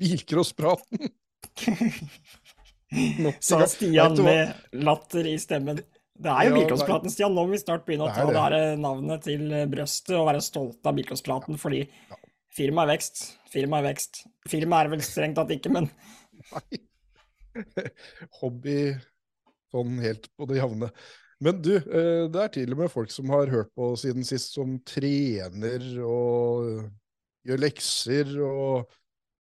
bilcrosspraten. Sa Stian med latter i stemmen. Det er jo ja, bilcrosspraten, Stian. Nå må vi snart begynne å ta det, det navnet til brøstet og være stolte av bilcrosspraten, fordi firmaet er vekst. Firmaet er vekst. Firmaet er vel strengt tatt ikke, men Nei. Hobby sånn helt på det jevne. Men du, eh, det er til og med folk som har hørt på siden sist, som trener og gjør lekser og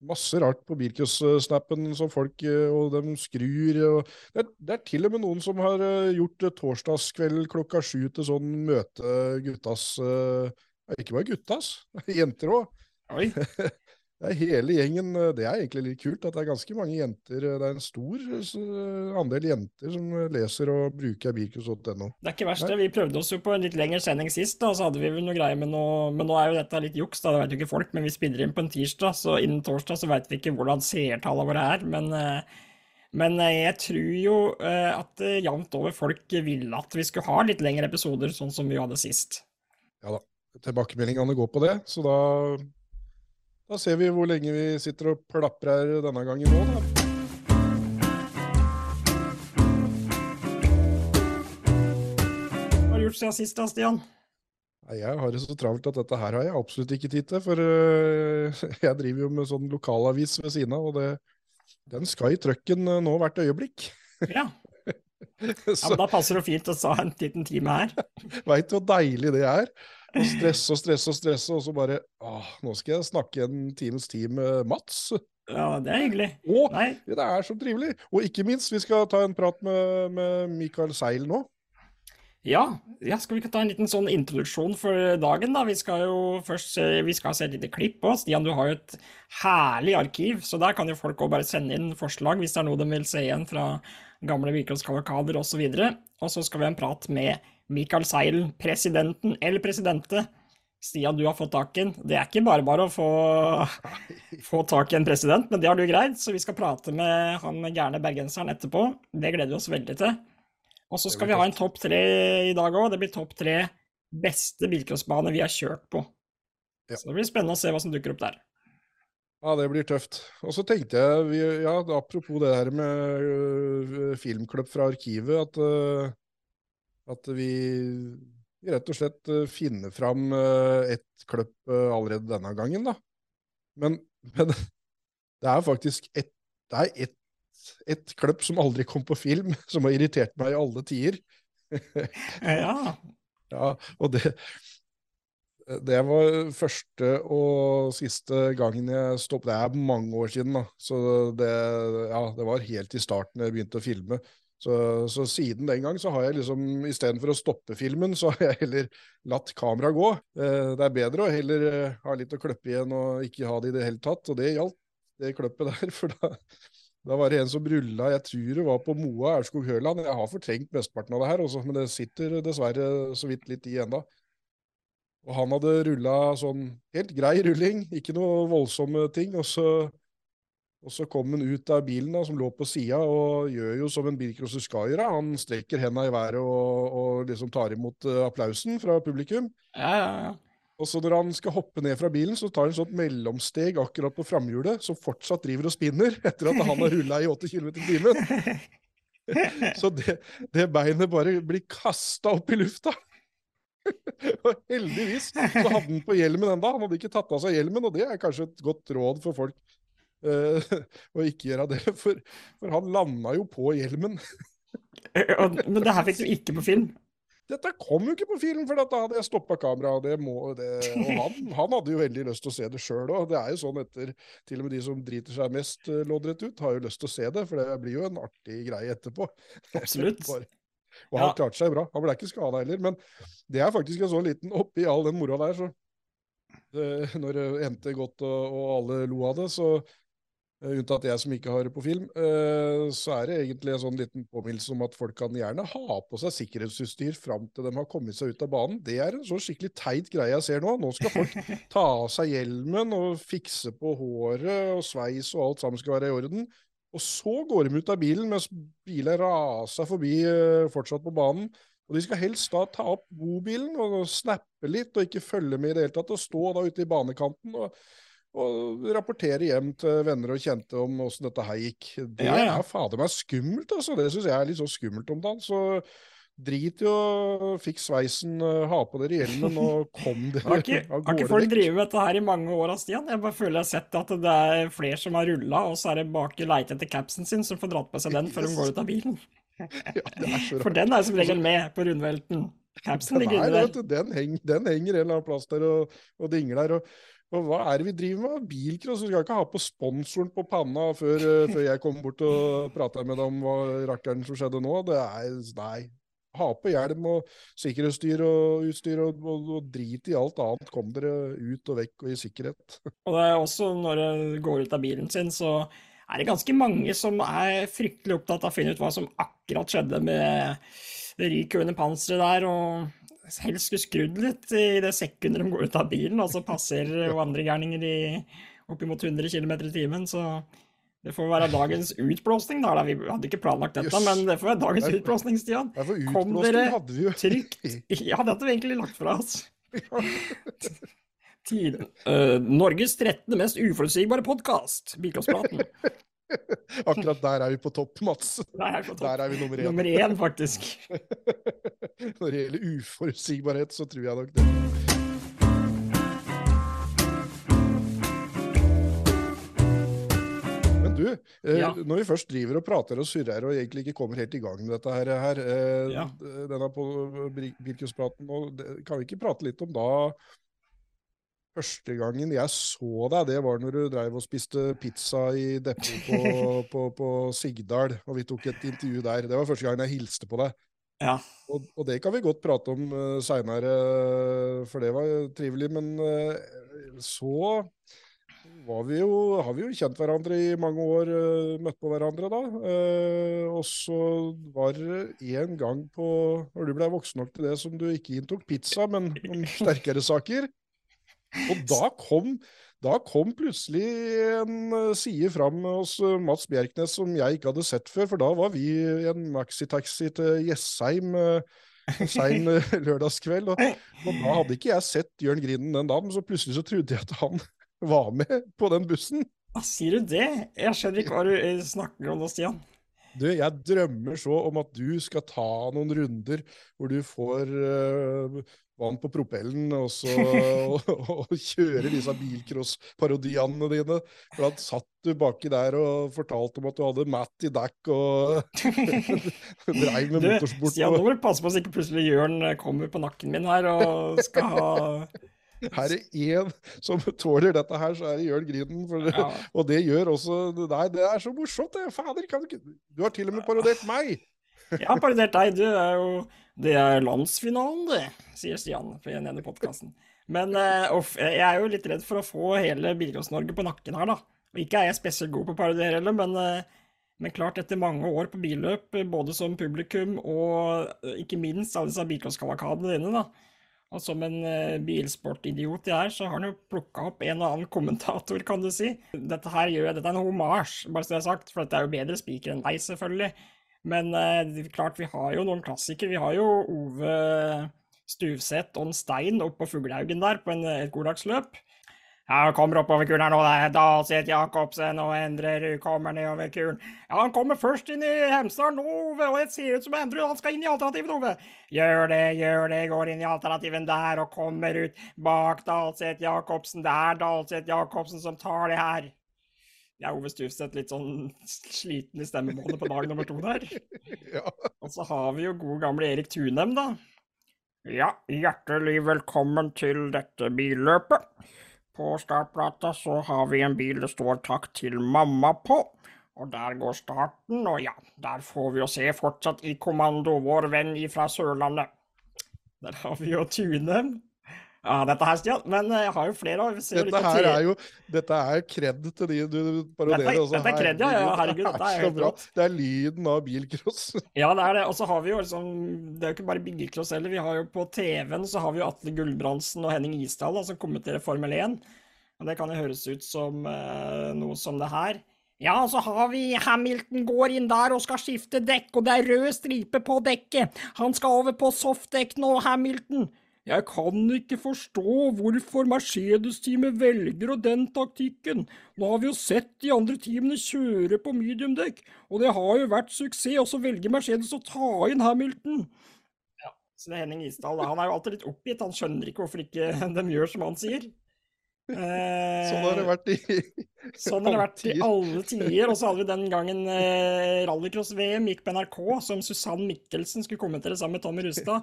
masse rart på Birkus-snappen som folk eh, og de skrur. Og det, er, det, er, til og med noen som har eh, gjort torsdagskveld klokka sju til sånn møte guttas Ikke bare guttas, jenter òg. Det er hele gjengen. Eh, det er egentlig litt kult at det er ganske mange jenter. Eh, det er en stor eh, andel jenter som leser og bruker birkus.no. Det er ikke verst. det. Vi prøvde oss jo på en litt lengre sending sist, da, så hadde vi vel noe greier med noe Men nå er jo dette litt juks, da, det vet jo ikke folk. Men vi spiller inn på en tirsdag, så innen torsdag så vet vi ikke hvordan seertallene våre er. Men, men jeg tror jo at jevnt over folk ville at vi skulle ha litt lengre episoder, sånn som vi hadde sist. Ja da. Tilbakemeldingene går på det, så da da ser vi hvor lenge vi sitter og plaprer denne gangen nå, da. Hva har du gjort siden sist da, Stian? Jeg har det så travelt at dette her har jeg absolutt ikke tid til. For uh, jeg driver jo med sånn lokalavis ved siden av, og det, den skal i trøkken uh, nå hvert øyeblikk. Ja. ja, men Da passer det fint å ta en liten time her. Veit du hvor deilig det er? Og stresse og stresse og stresse, og så bare åh, nå skal jeg snakke en times tid med Mats. Ja, det er hyggelig. Å, Nei. det er så trivelig. Og ikke minst, vi skal ta en prat med, med Mikael Seil nå. Ja, ja, skal vi ikke ta en liten sånn introduksjon for dagen, da? Vi skal jo først se, vi skal se et lite klipp òg. Stian, du har jo et herlig arkiv, så der kan jo folk òg bare sende inn forslag hvis det er noe de vil se igjen fra gamle Vikelskavalkader osv. Og så skal vi ha en prat med Michael Seil, presidenten eller presidente. Stian, du har fått tak i en. Det er ikke bare bare å få, få tak i en president, men det har du greid, så vi skal prate med han gærne bergenseren etterpå. Det gleder vi oss veldig til. Og så skal vi ha en topp tre i dag òg. Det blir topp tre beste bilcrossbane vi har kjørt på. Ja. Så det blir spennende å se hva som dukker opp der. Ja, det blir tøft. Og så tenkte jeg, ja, apropos det her med uh, filmklubb fra arkivet, at uh, at vi rett og slett eh, finner fram ett et kløpp eh, allerede denne gangen, da. Men, men det er faktisk et, er et, et kløpp som aldri kom på film, som har irritert meg i alle tider. ja. ja. Og det, det var første og siste gangen jeg stoppet. Det er mange år siden, da. Så det, ja, det var helt i starten jeg begynte å filme. Så, så, siden den gang så har jeg liksom istedenfor å stoppe filmen, så har jeg heller latt kameraet gå. Eh, det er bedre å heller eh, ha litt å kløppe igjen og ikke ha det i det hele tatt. Og det gjaldt, det kløppet der. For da, da var det en som rulla, jeg tror det var på Moa Aurskog-Høland. Jeg har fortrengt mesteparten av det her, også, men det sitter dessverre så vidt litt i enda. Og han hadde rulla sånn helt grei rulling, ikke noe voldsomme ting. Og så og så kom han ut av bilen da, som lå på sida, og gjør jo som en bilcrosser skal gjøre. Han strekker henda i været og, og liksom tar imot uh, applausen fra publikum. Ja, ja, ja. Og så når han skal hoppe ned fra bilen, så tar han et sånt mellomsteg akkurat på framhjulet, som fortsatt driver og spinner etter at han har rulla i 80 km i timen. så det, det, beinet bare blir kasta opp i lufta. og heldigvis så hadde han på hjelmen enda. Han hadde ikke tatt av seg hjelmen, og det er kanskje et godt råd for folk å ikke gjøre det. For, for han landa jo på hjelmen. Men det her fikk du ikke på film? Dette kom jo ikke på film, for da hadde jeg stoppa kameraet. Og han, han, hadde jo veldig lyst til å se det sjøl òg. Det er jo sånn etter Til og med de som driter seg mest uh, loddrett ut, har jo lyst til å se det, for det blir jo en artig greie etterpå. Absolutt. og han ja. klarte seg bra. Han ble ikke skada heller. Men det er faktisk en sånn liten Oppi all den moroa der, så det, Når det endte godt og, og alle lo av det, så Eh, unntatt jeg som ikke har det på film, eh, så er det egentlig en sånn liten påminnelse om at folk kan gjerne ha på seg sikkerhetsutstyr fram til de har kommet seg ut av banen. Det er en så skikkelig teit greie jeg ser nå. Nå skal folk ta av seg hjelmen og fikse på håret og sveis og alt sammen skal være i orden. Og så går de ut av bilen mens bilen raser forbi eh, fortsatt på banen. Og de skal helst da ta opp bobilen og snappe litt og ikke følge med i det hele tatt, og stå da ute i banekanten. og og rapportere hjem til venner og kjente om åssen dette her gikk. Det Ja, ja. er fader meg skummelt, altså. Det syns jeg er litt så skummelt om dagen. Så drit i å fikk sveisen, eh, ha på dere hjelmen og kom dere av gårde. har ikke folk drevet med dette her i mange år, av Stian? Jeg bare føler jeg har sett at det er flere som har rulla, og så er det bak i leite etter capsen sin, som får dratt på seg den før de går ut av bilen. Ja, For den er som regel med på rundvelten. Capsen ligger er, inni vet der. du, den, heng, den henger en eller annen plass der og, og dingler. Og, og hva er det vi driver med? Bilcross? Vi skal ikke ha på sponsoren på panna før, eh, før jeg kommer bort og prater med deg om hva rakkeren som skjedde nå. Det er Nei. Ha på hjelm og sikkerhetsstyr og utstyr og, og, og drit i alt annet. Kom dere ut og vekk og i sikkerhet. Og det er også når du går ut av bilen sin, så er det ganske mange som er fryktelig opptatt av å finne ut hva som akkurat skjedde med det ryket under panseret der, og helst skulle skrudd litt i det sekundet de går ut av bilen, og så passerer jo andre gærninger i oppimot 100 km i timen, så det får være dagens utblåsning, da. Vi hadde ikke planlagt dette, yes. men det får være dagens utblåsning, Stian. Kom dere Trygt. Ja, det hadde vi egentlig lagt fra oss. Tiden. Uh, Norges 13. mest uforutsigbare podkast, Bilcrosspraten. Akkurat der er vi på topp, Mats. Der er, på topp. Der er vi nummer én. Nummer én, faktisk. Når det gjelder uforutsigbarhet, så tror jeg nok det. Men du, eh, Ja. når vi først driver og prater og surrer og egentlig ikke kommer helt i gang med dette her, her eh, Ja. denne på Birkuspraten, kan vi ikke prate litt om da Første gangen jeg så deg, det var når du dreiv og spiste pizza i depot på, på, på Sigdal, og vi tok et intervju der. Det var første gang jeg hilste på deg. Ja. Og, og det kan vi godt prate om uh, seinere, for det var trivelig. Men uh, så var vi jo, har vi jo kjent hverandre i mange år, uh, møtt på hverandre da. Uh, og så var det en gang på Når du ble voksen nok til det som du ikke inntok pizza, men om sterkere saker. Og da kom, da kom plutselig en eh, side fram hos eh, Mats Bjerknes som jeg ikke hadde sett før, for da var vi i en maxitaxi til Jessheim eh, sein lørdagskveld. Og, og da hadde ikke jeg sett Jørn Grinden den dagen, så plutselig så trodde jeg at han var med på den bussen. Hva sier du det? Jeg skjønner ikke hva du snakker om nå, Stian. Du, jeg drømmer så om at du skal ta noen runder hvor du får eh, vann på propellen og, så, og, og kjøre disse bilcross-parodiene dine. For da satt du baki der og fortalte om at du hadde Matt i dekk og dreiv med motorsport. Stian, nå må du passe på så ikke plutselig Jørn kommer på nakken min her og skal ha her er én som tåler dette her, så er det Jørn Griden. Ja. Og det gjør også Nei, det er så morsomt, det. Fader, kan du Du har til og med parodiert meg! Jeg har parodiert deg, du er jo Det er landsfinalen, det, sier Stian på den ene podkasten. Men uff, jeg er jo litt redd for å få hele Bilcross-Norge på nakken her, da. Og ikke er jeg spesielt god på å parodiere heller, men, uh, men klart, etter mange år på billøp, eh, både som publikum og uh, ikke minst alle disse bilcross-kavalkadene dine, da. Og som en bilsportidiot jeg er, så har han jo plukka opp en og annen kommentator, kan du si. Dette her gjør jeg, dette er en homasj, bare så det er sagt, for dette er jo bedre spiker enn deg, selvfølgelig. Men eh, klart, vi har jo noen klassikere. Vi har jo Ove Stuvseth og en Stein oppe på Fuglehaugen der på en, et goddagsløp. Ja, han kommer oppover kuren her nå, det er Dalseth Jacobsen og Endre kommer nedover kuren. Ja, han kommer først inn i Hemsedal nå, Ove, og det ser ut som Endre han skal inn i alternativen, Ove. Gjør det, gjør det, går inn i alternativen der og kommer ut bak Dalseth Jacobsen. Det er Dalseth Jacobsen som tar det her. Jeg er Ove Stufseth, litt sånn sliten i stemmemålet på dag nummer to der. Ja. Og så har vi jo gode gamle Erik Tunem, da. Ja, hjertelig velkommen til dette billøpet. På startplata så har vi en bil det står 'Takk til mamma' på. Og der går starten, og ja, der får vi jo se fortsatt i kommando vår venn ifra Sørlandet. Der har vi jo Tunem. Ja, dette her, Stian. Men eh, jeg har jo flere. av Dette her er jo Dette er kred til de du parodierer. Dette også. dette er kred, ja, ja, herregud, dette er helt bra. rått. Det er lyden av bilcross. Ja, det er det. Og så har vi jo liksom Det er jo ikke bare bilcross heller. Vi har jo på TV-en så har vi jo Atle Gulbrandsen og Henning Isdal da, som kommenterer Formel 1. Og det kan jo høres ut som uh, noe som det her. Ja, så har vi Hamilton går inn der og skal skifte dekk, og det er rød stripe på dekket. Han skal over på softdekk nå, Hamilton. Jeg kan ikke forstå hvorfor Mercedes-teamet velger den taktikken. Nå har vi jo sett de andre teamene kjøre på mediumdekk, og det har jo vært suksess, og så velger Mercedes å ta inn Hamilton. Ja, så det er Henning Isdal. Han er jo alltid litt oppgitt, han skjønner ikke hvorfor ikke de gjør som han sier. Eh, sånn har det vært i Sånn har det vært i alle tider. Og så hadde vi den gangen eh, rallycross-VM gikk på NRK, som Susann Mikkelsen skulle kommentere sammen med Tommy Rustad.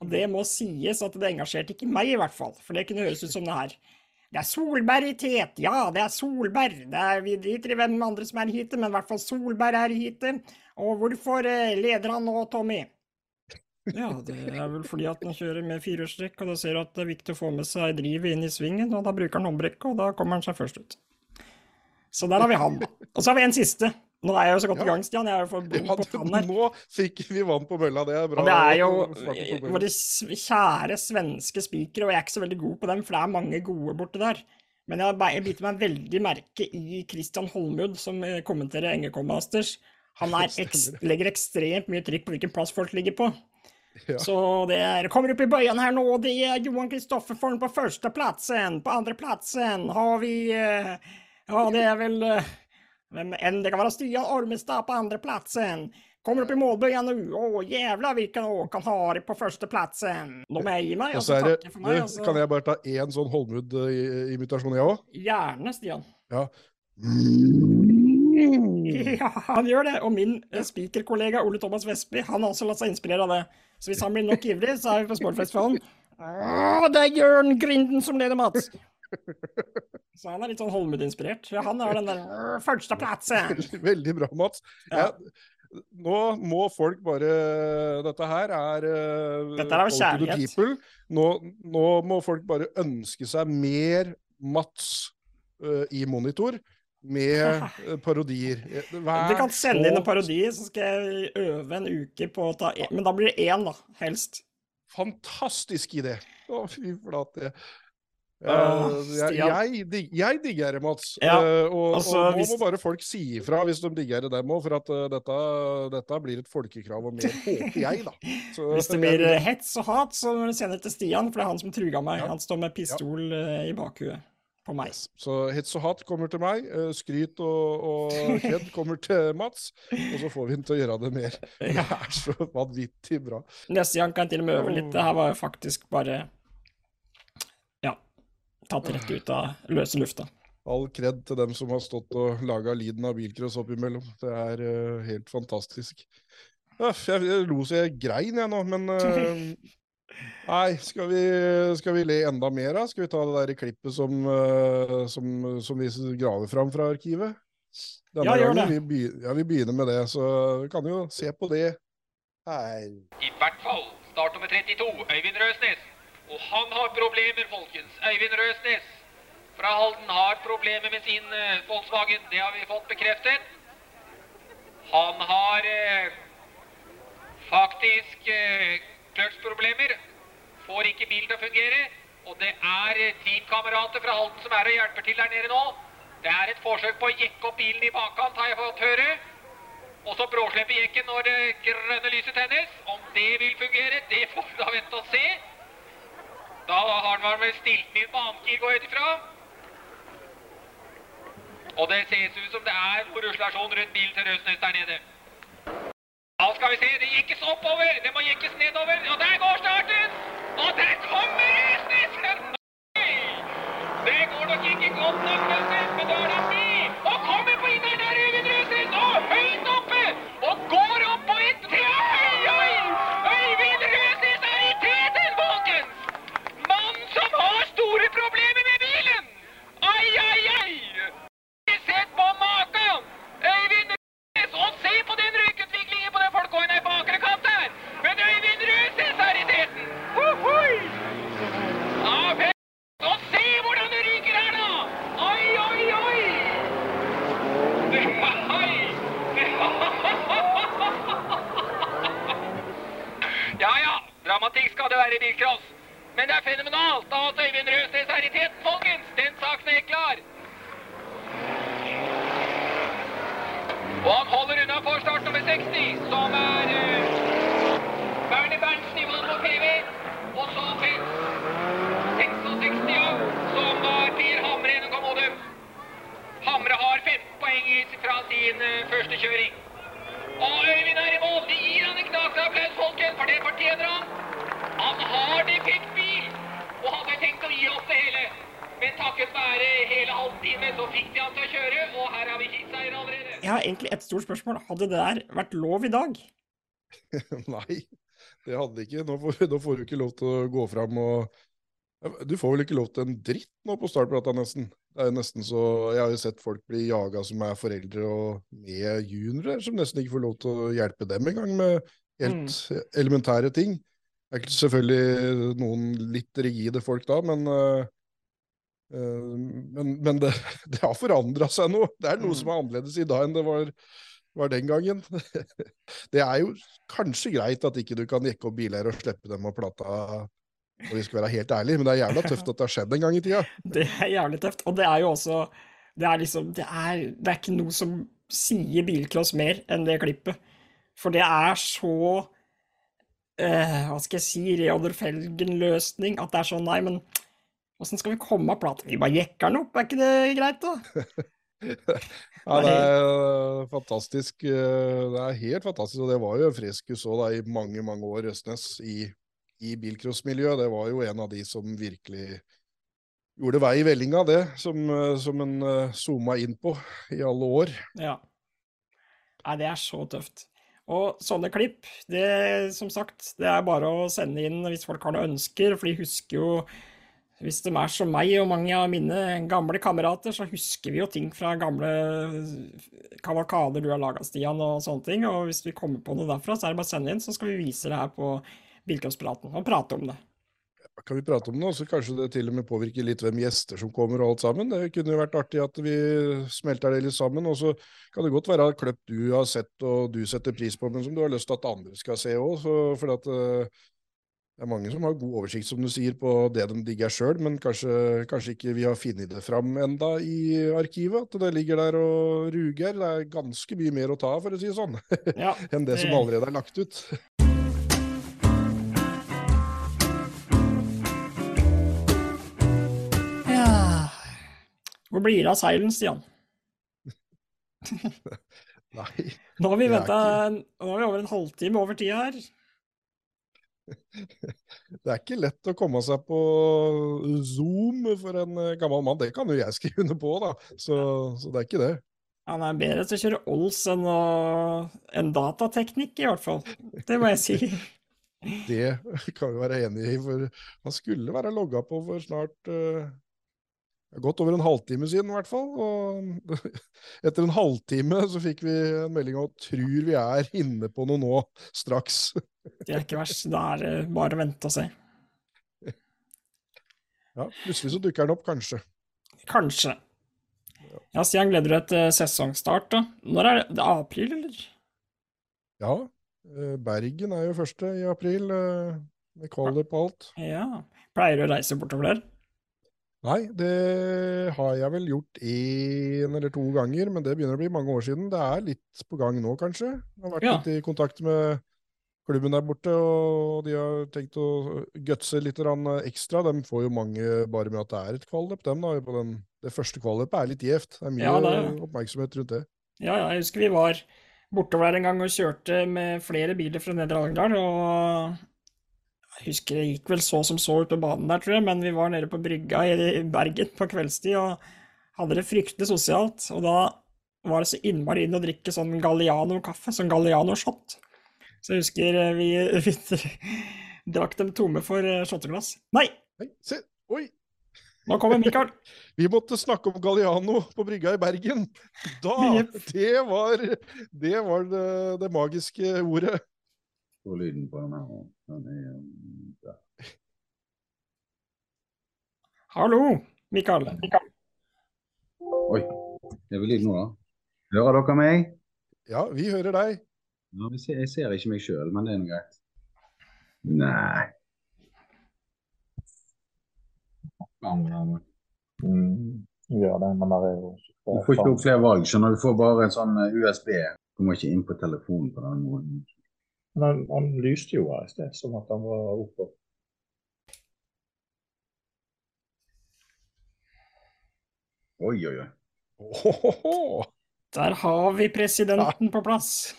Og det må sies at det engasjerte ikke meg, i hvert fall. For det kunne høres ut som det her. Det er Solberg i tet, ja, det er Solberg. Det er, vi driter i hvem andre som er i heatet, men i hvert fall Solberg er i heatet. Og hvorfor eh, leder han nå, Tommy? Ja, det er vel fordi at han kjører med firehjulstrekk, og da ser at det er viktig å få med seg drivet inn i svingen, og da bruker han håndbrekket, og da kommer han seg først ut. Så der har vi han. Og så har vi en siste. Nå er jeg jo så godt i gang, Stian. Jeg er for ja, på tann her. Nå fikk vi vann på mølla, det er bra. Og det er jo våre kjære svenske spikere, og jeg er ikke så veldig god på dem, for det er mange gode borte der. Men jeg, jeg biter meg veldig merke i Christian Holmud, som eh, kommenterer Engekommasters. Han ekst, legger ekstremt mye trykk på hvilken plass folk ligger på. Ja. Så det er, kommer opp i bøyene her nå, og det er Johan Kristoffersson på førsteplassen. På andreplassen har vi, eh, ja det er väl, eh, vem det kan vara Stian Ormestad på andra platsen. Kommer opp i målbøya nå. Å, jævla hvilken Håkan Hari har på førsteplatsen. De jeg gi meg, og så takker for meg. Altså. Kan jeg bare ta én sånn Holmud-imitasjon, jeg òg? Gjerne, Stian. Ja. Ja, han gjør det. Og min eh, spikerkollega Ole Thomas Vestby han har også latt seg inspirere av det. Så hvis han blir nok ivrig, så er vi på Sportfestivalen. Det er Jørn Grinden som leder, Mats. Så han er litt sånn Holmud-inspirert. Ja, han har den der førsteplassen. Veldig bra, Mats. Ja. nå må folk bare Dette her er uh, Dette er kjærlighet. Nå, nå, må folk bare ønske seg mer Mats uh, i monitor med eh, parodier. Hver, du kan sende inn en parodi, så skal jeg øve en uke på å ta én. Men da blir det én, da. Helst. Fantastisk idé! Å, fy flate. Uh, jeg, jeg, jeg, digger det, Mats. Ja, uh, og, altså, og, nå hvis... må bare folk si ifra hvis de digger det, dem òg. For at uh, dette, dette, blir et folkekrav og mer, håper jeg, da. Så, hvis det blir hets og hat, så må du sende det til Stian, for det er han som truga meg. Ja. Han står med pistol ja. i bakhuet på meg. Yes. Så hets og hat kommer til meg, skryt og, og kred kommer til Mats, og så får vi ham til å gjøre det mer. Det er så vanvittig bra. Neste gang kan jeg til og med øve litt. Det her var jo faktisk bare tatt rett ut av løse lufta. All kred til dem som har stått og laga lyden av bilcross oppimellom. Det er uh, helt fantastisk. Ja, jeg, jeg lo så jeg grein, jeg nå, men uh, Nei, skal vi, skal vi, le enda mer, da? Skal vi ta det der klippet som, uh, som, som vi graver fram fra arkivet? Denne ja, gjør det. Vi, begynner, ja, vi begynner med det, så vi kan jo se på det her. I hvert fall start nummer 32, Øyvind Røsnes. Og han har problemer, folkens. Øyvind Røsnes fra Halden har problemer med sin uh, Volkswagen. Det har vi fått bekreftet. Han har uh, faktisk kløtsjproblemer får ikke bilen til å fungere. Og det er teamkamerater fra Halden som er og hjelper til der nede nå. Det er et forsøk på å jekke opp bilen i bakkant, har jeg fått høre. Og så bråslippe jekken når det grønne lyset tennes. Om det vil fungere, det får vi da vente og se. Da har han vel stilt den inn på Amkir, går jeg ut ifra. Og det ses ut som det er noe ruslasjon rundt bilen til Røsnes der nede. Da skal vi se, det jekkes oppover, det må jekkes nedover. Og der går starten! Og der kommer Røsnes! Nei! Det går nok ikke godt nok, men da er det med. det er fenomenalt at Øyvind Røsnes er i teten, folkens! Den saken er klar. Og han holder unna for start nummer 60, som er uh, Bernie Berntsen i Volvo PV. Og så Fritz 66, ja, som var Per Hamre i Kommode. Hamre har 15 poeng fra sin uh, første kjøring. Og Øyvind er i mål. De gir han en knakende applaus, folkens, for det fortjener han. Han har det fint. Men takket være hele halvtimen så fikk de han til å kjøre, og her har vi hitseier allerede. Jeg har egentlig et stort spørsmål. Hadde det der vært lov i dag? Nei, det hadde det ikke. Nå får, nå får du ikke lov til å gå fram og Du får vel ikke lov til en dritt nå på startplata, nesten. Det er jo nesten så Jeg har jo sett folk bli jaga som er foreldre og med juniorer, som nesten ikke får lov til å hjelpe dem engang med helt elementære ting. Det er selvfølgelig noen litt rigide folk da, men uh, men, men det, det, har forandra seg noe. Det er noe som er annerledes i dag enn det var, var den gangen. det er jo kanskje greit at ikke du kan jekke opp biler og slippe dem av plata og vi skal være helt ærlige, men det er jævla tøft at det har skjedd en gang i tida. Det er jævlig tøft, og det er jo også Det er liksom Det er, det er ikke noe som sier bilcross mer enn det klippet. For det er så eh, Hva skal jeg si Reodor Felgen-løsning at det er sånn Nei, men åssen skal vi komme av plata? Vi bare jekker den opp, er ikke det greit, da? ja, det er fantastisk. Det er helt fantastisk, og det var jo freskus òg i mange, mange år, Østnes, i i bilcrossmiljøet. Det var jo en av de som virkelig gjorde vei i vellinga, det, som, eh, som en uh, zooma inn på i alle år. Ja. Nei, det er så tøft. Og sånne klipp, det som sagt, det er bare å sende inn hvis folk har noen ønsker, for de husker jo hvis de er som meg og mange av mine gamle kamerater, så husker vi jo ting fra gamle kavalkader du har laga, Stian, og sånne ting. Og hvis vi kommer på noe derfra, så er det bare å sende inn, så skal vi vise det her på Bilcrosspraten og prate om det. Kan vi prate om det, så kanskje det til og med påvirker litt hvem gjester som kommer og alt sammen. Det kunne jo vært artig at vi smelter det litt sammen. Og så kan det godt være kløpp du har sett og du setter pris på, men som du har lyst til at andre skal se òg. For at uh, det er mange som har god oversikt, som du sier, på det de digger sjøl, men kanskje, kanskje, ikke vi har funnet det fram enda i arkivet. At det ligger der og ruger. Det er ganske mye mer å ta av, for å si det sånn, ja, enn det som allerede er lagt ut. Hvor blir det av seilen, Stian? Nei. Nå har vi venta over en halvtime over tida her. Det er ikke lett å komme seg på Zoom for en eh, gammel mann. Det kan jo jeg skrive under på, da. Så, så, det er ikke det. Han er bedre til å kjøre Ols enn en datateknikk, i hvert fall. Det må jeg si. Det kan vi være enig i, for han skulle være logga på for snart uh, Godt over en halvtime siden, i hvert fall. Og etter en halvtime så fikk vi en melding om at tror vi er inne på noe nå, straks. Det er ikke verst. Da er det bare å vente og se. Ja, plutselig så dukker den opp, kanskje. Kanskje. Ja, Stian, gleder du deg til sesongstart, da? Når er det? Det er april, eller? Ja. Eh, Bergen er jo første i april, eh, med kvaler på alt. Ja. Pleier du å reise bortover der? Nei, det har jeg vel gjort én eller to ganger, men det begynner å bli mange år siden. Det er litt på gang nå, kanskje. Jeg har vært ja. litt i kontakt med klubben der borte, og de har tenkt å gutse litt ekstra. De får jo mange bare med at det er et kvalløp, dem da. På den, det første kvalløpet er litt gjevt. Det er mye ja, det er... oppmerksomhet rundt det. Ja, ja, jeg husker vi var bortover der en gang og kjørte med flere biler fra Nedre Hallingdal, og jeg husker det gikk vel så som så ut på banen der, tror jeg, men vi var nede på brygga i Bergen på kveldstid og hadde det fryktelig sosialt. Og da var det så innmari inn å drikke sånn Galliano-kaffe, sånn Galliano-shot. Så jeg husker eh, vi, vi drakk dem tomme for eh, shotteglass. Nei! Nei, se, oi! Nå kommer Mikael. Vi måtte snakke om Galliano på brygga i Bergen. Da! Det var det, var det, det magiske ordet. Og lyden på den her. Den er der. Hallo, Mikael. Oi. Det er vel lyd nå, da? Hører dere meg? Ja, vi hører deg. Ja, jeg ser ikke meg sjøl, men det er nå greit. Nei. Mm, gjør det, men det er jo Du får ikke opp flere valg, skjønner du. får bare en sånn eh, USB. Du må ikke inn på telefonen på den måten. Men han, han lyste jo her i sted, som at han var oppe. Oi, oi, oi. Ohoho. Der har vi presidenten ja. på plass.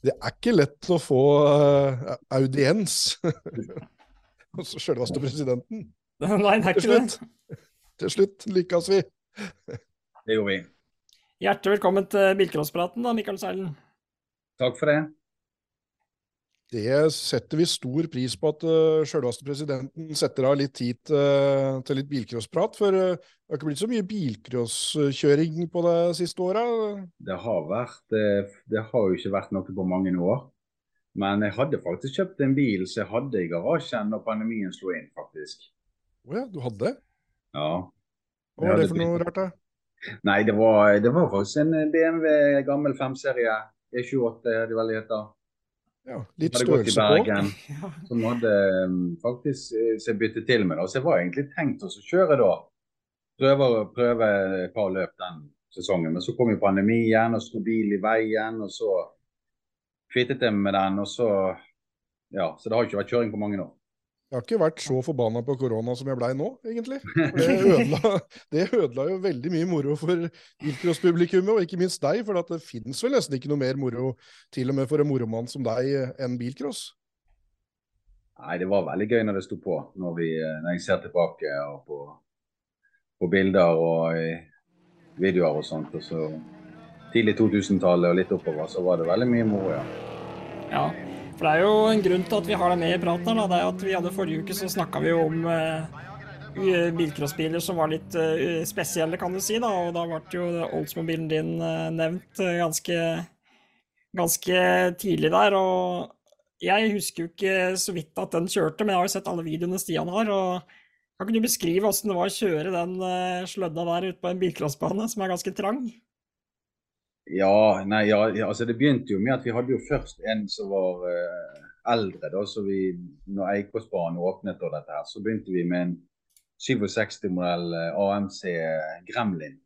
Det er ikke lett å få uh, audiens. hos sjølveste presidenten. Nei, det er Til ikke det. til slutt likas vi. Det gjorde vi. Hjertelig velkommen til bilcrosspraten, da, Mikael Seilen. Takk for det. Det setter vi stor pris på at uh, sjølveste presidenten setter av litt tid til- til litt bilcrossprat. For uh, det har ikke blitt så mye bilcrosskjøring på det siste åra. Det har vært eh, Det har jo ikke vært noe på mange år. Men jeg hadde faktisk kjøpt en bil som jeg hadde i garasjen når pandemien slo inn, faktisk. Å ja, du hadde? Ja. Hva var det for noe rart, da? Nei, det var, det var faktisk en BMW gammel 5-serie. E28 det vel det heter. Ja, litt Hadde gått i størrelse på. Bergen. Som hadde um, faktisk eh, jeg byttet til med. det. Så jeg var egentlig tenkt å kjøre da. Prøve, prøve et par løp den sesongen. Men så kom jo pandemien, og sto bil i veien. Og så kvittet jeg med den. Og så Ja, så det har ikke vært kjøring på mange år. Jeg har ikke vært så forbanna på korona som jeg blei nå, egentlig. Det ødela, det ødela jo veldig mye moro for bilcrosspublikummet, og ikke minst deg. For det finnes vel nesten ikke noe mer moro, til og med for en moromann som deg, enn bilcross. Nei, det var veldig gøy når det sto på. Når, vi, eh, når jeg ser tilbake og på, på bilder og i videoer og sånt. Og så tidlig 2000-tallet og litt oppover, så var det veldig mye moro, ja. Ja, for det er jo en grunn til at vi har deg med i praten da. Det er at vi hadde Forrige uke så snakka vi om eh, bilcrossbiler som var litt eh, spesielle, kan du si. da, Og da ble jo Oldsmobilen din eh, nevnt eh, ganske, ganske tidlig der. og jeg husker jo ikke så vidt at den kjørte, men jeg har jo sett alle videoene Stian har. og Kan ikke du beskrive åssen det var å kjøre den eh, slødda der ute på en bilcrossbane som er ganske trang? Ja, nei, ja, altså det begynte jo med at vi hadde jo først en som var eh, eldre. da, så vi, når Eikåsbanen åpnet og dette her, så begynte vi med en 67-modell AMC Gremlin.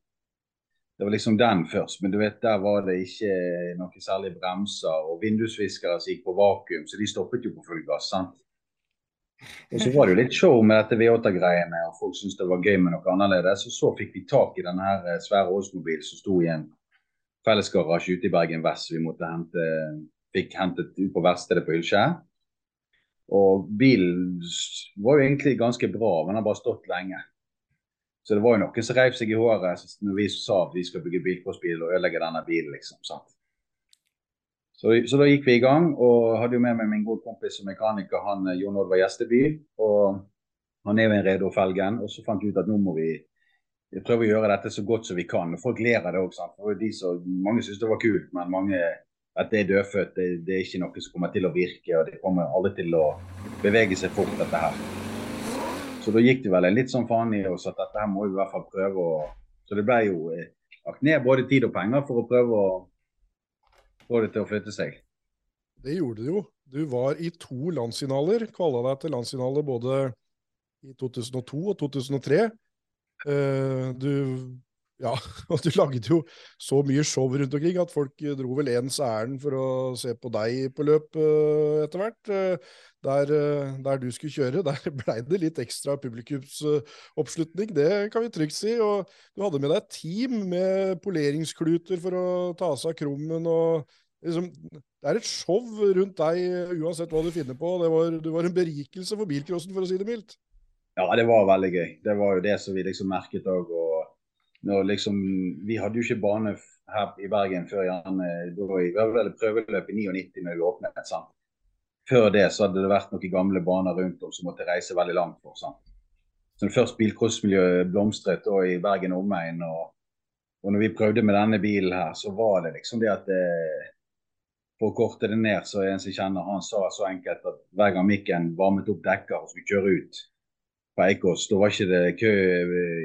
Det var liksom den først, men du vet, der var det ikke noe særlig bremser og vindusviskere som gikk på vakuum, så de stoppet jo på full gass. sant? Og så var det jo litt show med dette V8-greiene, og folk syntes det var gøy med noe annerledes. Og så fikk vi tak i denne her eh, svære Oldsmobilen som sto i en fellesgarasje ute i Bergen vest. Vi måtte hente, fikk hentet ut på verkstedet på Ylskjær. Og bilen var jo egentlig ganske bra, men den har bare stått lenge. Så det var jo noen som reiv seg i håret når vi sa at vi skal bygge bilcrossbil og ødelegge denne bilen, liksom. sant? Så, så da gikk vi i gang, og hadde jo med meg min gode kompis som mekaniker, han eh, Jon Oddvar Gjesteby. Og han er jo en Redo Felgen. Og så fant vi ut at nå må vi prøve å gjøre dette så godt som vi kan. Og folk ler av det òg. Mange syns det var kult, men mange at det er dødfødt. Det, det er ikke noe som kommer til å virke, og det kommer alle til å bevege seg fort, dette her. Så da gikk det vel en litt sånn faen i oss at dette her må vi i hvert fall prøve å Så det ble jo eh, lagt ned både tid og penger for å prøve å få det til å flytte seg. Det gjorde du jo. Du var i to landsfinaler, kvala deg til landsfinale både i 2002 og 2003. Eh, du ja, og du lagde jo så mye show rundt omkring at folk dro vel ens ærend for å se på deg på løp eh, etter hvert. Eh, der, der du skulle kjøre, der blei det litt ekstra publikumsoppslutning, det kan vi trygt si. Og du hadde med deg et team med poleringskluter for å ta seg av krummen og liksom, Det er et show rundt deg uansett hva du finner på. Var, du var en berikelse for bilcrossen, for å si det mildt. Ja, det var veldig gøy. Det var jo det som vi liksom merket òg. Og liksom, vi hadde jo ikke bane her i Bergen før gjerne da vel prøveløp i 99 når vi åpnet. sant? Før det så hadde det vært noen gamle baner rundt om som måtte reise veldig langt for. sant? Så først bilcrossmiljøet blomstret da i Bergen og omegn. Og, og når vi prøvde med denne bilen her, så var det liksom det at det, For å korte det ned, så er en som kjenner, han sa så enkelt at hver gang Mikken varmet opp dekker og skulle kjøre ut på Eikås, da var ikke det kø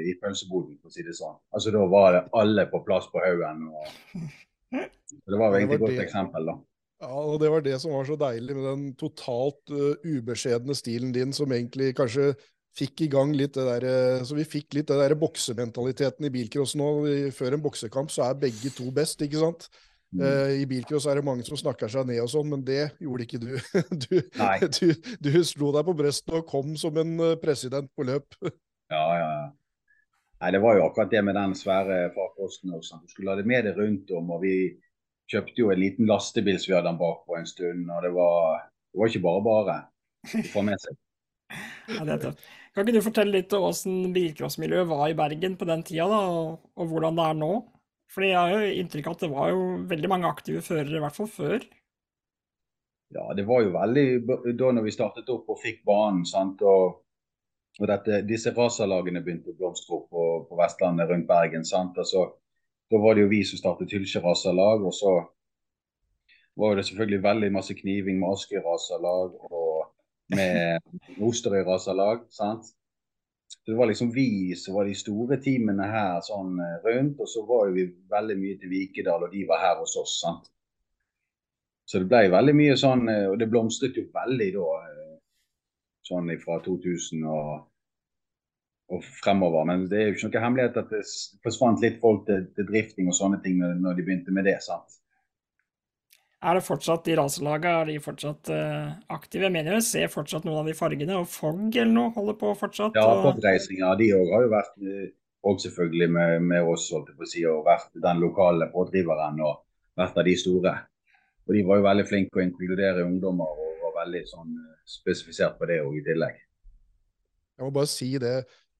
i pølseboden, for å si det sånn. Altså Da var det alle på plass på haugen. og- Det var jo egentlig et godt det. eksempel, da. Ja, og det var det som var så deilig med den totalt uh, ubeskjedne stilen din, som egentlig kanskje fikk i gang litt det der, eh, så vi fikk litt det der boksementaliteten i bilcross nå. Før en boksekamp så er begge to best, ikke sant? Mm. Eh, I bilcross er det mange som snakker seg ned og sånn, men det gjorde ikke du. Du, du, du slo deg på brystet og kom som en eh, president på løp. Ja, ja, ja. Nei, Det var jo akkurat det med den svære farkosten også. Du skulle ha det med deg rundt om. og Vi kjøpte jo en liten lastebil som vi hadde den bakpå en stund. og Det var, det var ikke bare bare å få med seg. Ja, det er tøft. Kan ikke du fortelle litt om hvordan bilcrossmiljøet var i Bergen på den tida, da, og, og hvordan det er nå? Fordi jeg har jo inntrykk av at det var jo veldig mange aktive førere, i hvert fall før. Ja, det var jo veldig da når vi startet opp og fikk banen. sant, og, og dette, disse racerlagene begynte å blomstre opp på, på Vestlandet rundt Bergen. sant, altså, Da var det jo vi som startet Hylsje racerlag, og så var det selvfølgelig veldig masse kniving med Askøy racerlag og med Osterøy racerlag. sant, så Det var liksom vi som var de store teamene her sånn rundt, og så var jo vi veldig mye til Vikedal, og de var her hos oss. sant? Så det ble veldig mye sånn, og det blomstret jo veldig da, sånn fra 2000 og, og fremover. Men det er jo ikke noe hemmelighet at det forsvant litt folk til, til drifting og sånne ting når, når de begynte med det. sant? Er det fortsatt de raselagene, er de fortsatt uh, aktive? Jeg mener jeg ser fortsatt noen av de fargene, og Fogg eller noe holder på fortsatt? Ja, og... Racing, de òg har jo vært og selvfølgelig med, med oss, holdt jeg på å si, og vært den lokale pådriveren og vært av de store. Og de var jo veldig flinke å inkludere ungdommer og var veldig sånn spesifisert på det òg i tillegg. Jeg må bare si det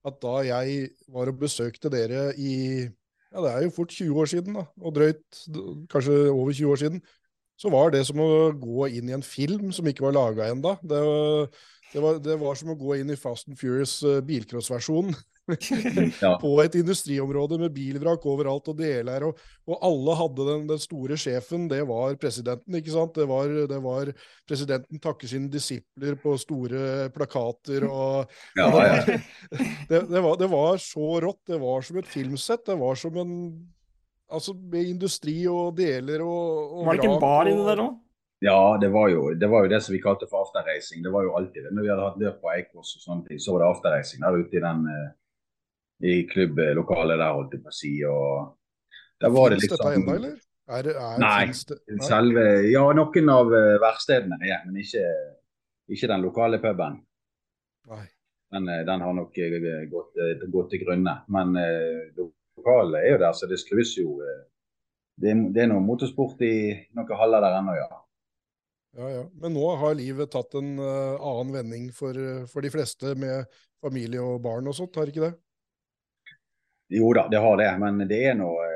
at da jeg var og besøkte dere i ja, det er jo fort 20 år siden, da, og drøyt kanskje over 20 år siden, så var det som å gå inn i en film som ikke var laga ennå. Det, det, det, var som å gå inn i Fast and Furious bilcross-versjonen. Ja. på et industriområde med bilvrak overalt og deler, og, og alle hadde den, den, store sjefen, det var presidenten, ikke sant? Det var, det var presidenten takker sine disipler på store plakater og Ja, ja. det, det, var, det var så rått. Det var som et filmsett. Det var som en Altså med industri og deler og, og Var det ikke en bar og- inni der òg? Ja, det var, jo, det var jo det som vi kalte for afterreising. Det var jo alltid det. Når vi hadde hatt løp på Eikås og sånne ting, så var det afterreising der ute i den eh, i klubblokalet der, holdt jeg på å si. Og der var det Finnes dette liksom ennå, eller? Er, er, Nei, det, nei. selve Ja, noen av eh, verkstedene er, men ikke, ikke den lokale puben. Nei. Den, eh, den har nok gått, gått til grunne. Men det lokale er jo der, så det skrus jo eh, det, det er noe motorsport i noen haller der ennå, ja. Ja, ja. Men nå har livet tatt en uh, annen vending for, eh, for de fleste med familie og barn og sånt, har ikke det? Jo da, det har det, men det er noe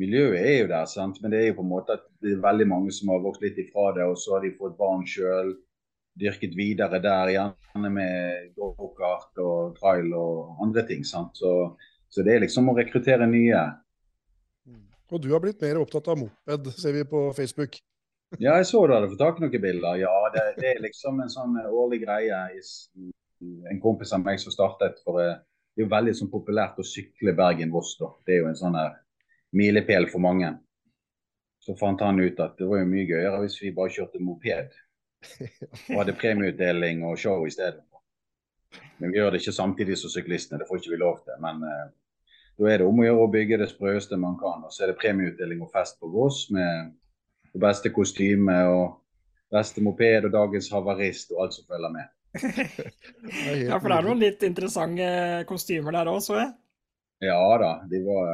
Miljøet er jo der, sant? men det er jo på en måte at det er veldig mange som har vokst litt ifra det, og så har de fått barn sjøl. Dyrket videre der, gjerne med gokart og trail og andre ting. sant? Så, så det er liksom å rekruttere nye. Og du har blitt mer opptatt av moped, ser vi på Facebook. Ja, jeg så du hadde fått tak i noen bilder. Ja, det, det er liksom en sånn årlig greie. En kompis av meg som startet for eh, Det er jo veldig sånn populært å sykle Bergen-Voss. da. Det er jo en sånn her milepæl for mange. Så fant han ut at det var jo mye gøyere hvis vi bare kjørte moped. Og hadde premieutdeling og show i stedet. Men vi gjør det ikke samtidig som syklistene, det får ikke vi lov til. Men eh, da er det om å gjøre å bygge det sprøeste man kan. Og så er det premieutdeling og fest på Voss med det beste kostyme og beste moped og dagens havarist og alt som følger med. Ja, for det er noen litt interessante kostymer der òg, så jeg. Ja da, de var,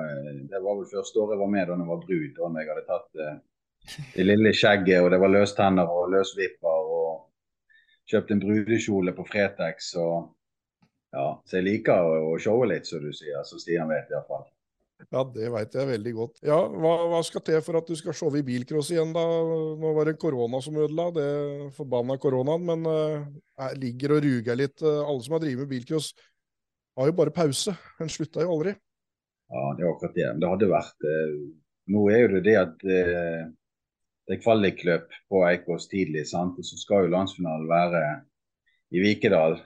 det var vel første året jeg var med da jeg var brud. Da jeg hadde tatt eh, det lille skjegget, og det var løstenner og løsvipper. Og kjøpt en brudekjole på Fretex. Og, ja, så jeg liker å, showe litt, som du sier. Så Stian vet iallfall. Ja, det veit jeg veldig godt. Ja, hva, hva skal til for at du skal showe i bilcross igjen, da? Nå var det korona som ødela, det forbanna koronaen, men jeg ligger og ruger litt. Eh, Alle som har drevet med bilcross, har jo bare pause. En slutta jo aldri. Ja, det er akkurat det. Det hadde vært eh, Nå er jo det det at det er kvalikløp på Eikås tidlig, sant? og så skal jo landsfinalen være i Vikedal.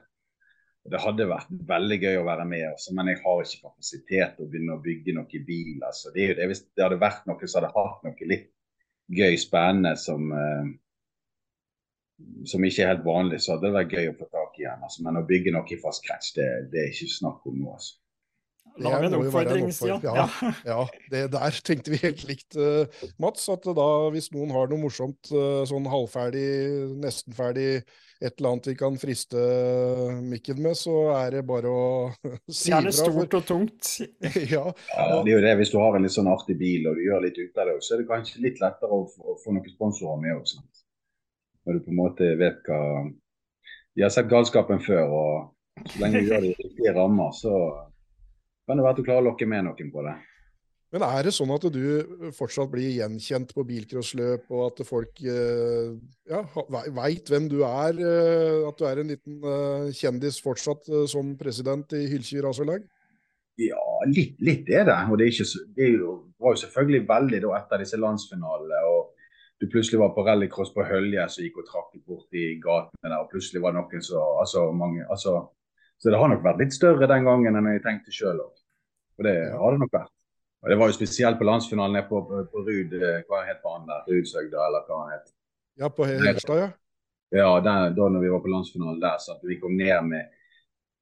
Det hadde vært veldig gøy å være med, også, men jeg har ikke kapasitet til å begynne å bygge noe i bil. Altså. Det, er jo det. Hvis det hadde vært noe som hadde hatt noe litt gøy, spennende som, eh, som ikke er helt vanlig, så hadde det vært gøy å få tak i igjen. Altså. Men å bygge noe i fast krets, det, det er ikke snakk om nå. Altså. Da meg en oppfordring, Stian. Ja. Ja, det der tenkte vi helt likt, uh, Mats. At da, hvis noen har noe morsomt, uh, sånn halvferdig, nesten ferdig, et eller annet vi kan friste mikken med, så er det bare å si Gjerne stort og tungt. ja, Ja, det er jo det. Hvis du har en litt sånn artig bil og du gjør litt ut av det, så er det kanskje litt lettere å få, å få noen sponsorer med òg. Når du på en måte vet hva de har sett galskapen før. Og så lenge du gjør det i riktige rammer, så kan det være at du klarer å lokke med noen på det. Men er det sånn at du fortsatt blir gjenkjent på bilcrossløp, og at folk eh, ja, veit hvem du er? eh, At du er en liten eh, kjendis fortsatt som president i Hylkje racerlag? Ja, litt, litt er det. Og det, er ikke, det er jo, var jo selvfølgelig veldig da etter disse landsfinalene. og du plutselig var på rallycross på Hølje som gikk og trakk bort i gatene der. og Plutselig var det noen som altså, mange, altså, Så det har nok vært litt større den gangen enn jeg tenkte sjøl òg. Og det har det nok vært. Og Det var jo spesielt på landsfinalen nede på, på, på Rud, eh, hva het banen der? Rudsøgda, eller hva han het. Ja, på He- Helstad, ja. Ja, der, da når vi var på landsfinalen der, så vi kom ned med,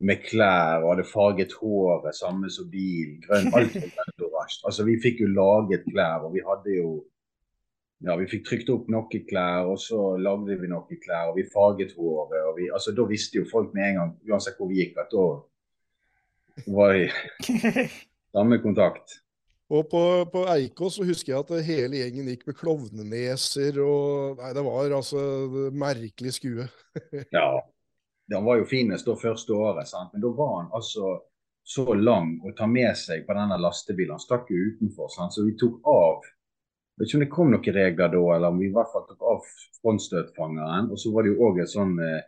med klær og hadde farget håret samme som bilen. Grønn, alt var grønt og oransje. Altså, vi fikk jo laget klær, og vi hadde jo ja, vi fikk trykt opp noen klær, og så lagde vi noen klær, og vi farget håret. og vi, altså Da visste jo folk med en gang, uansett hvor vi gikk, at da var vi samme kontakt. Og på, på Eikås så husker jeg at hele gjengen gikk med klovneneser og Nei, det var altså det merkelig skue. Ja, han var jo finest da første året, sant? men da var han altså så lang å ta med seg på denne lastebilen. Han stakk jo utenfor, sant? så vi tok av vet ikke om det kom noen regler da, eller om vi i hvert fall tok av frontstøtfangeren. Og så var det jo òg en sånn eh,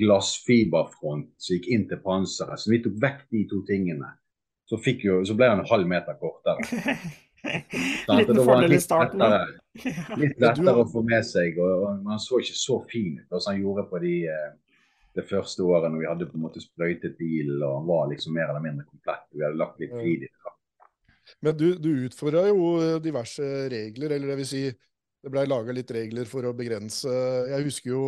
glassfiberfront som gikk inn til panseret. Så vi tok vekk de to tingene. Så, fikk jo, så ble han en halv meter kortere. Liten fordel i starten. lettere- Litt lettere å få med seg, og, og han så ikke så fin ut som han gjorde på de, eh, det første året når vi hadde på en måte sprøytet bilen og han var liksom mer eller mindre komplett. Vi hadde lagt litt tid i det. Men du, du utfordra jo diverse regler, eller det vil si det blei laga litt regler for å begrense Jeg husker jo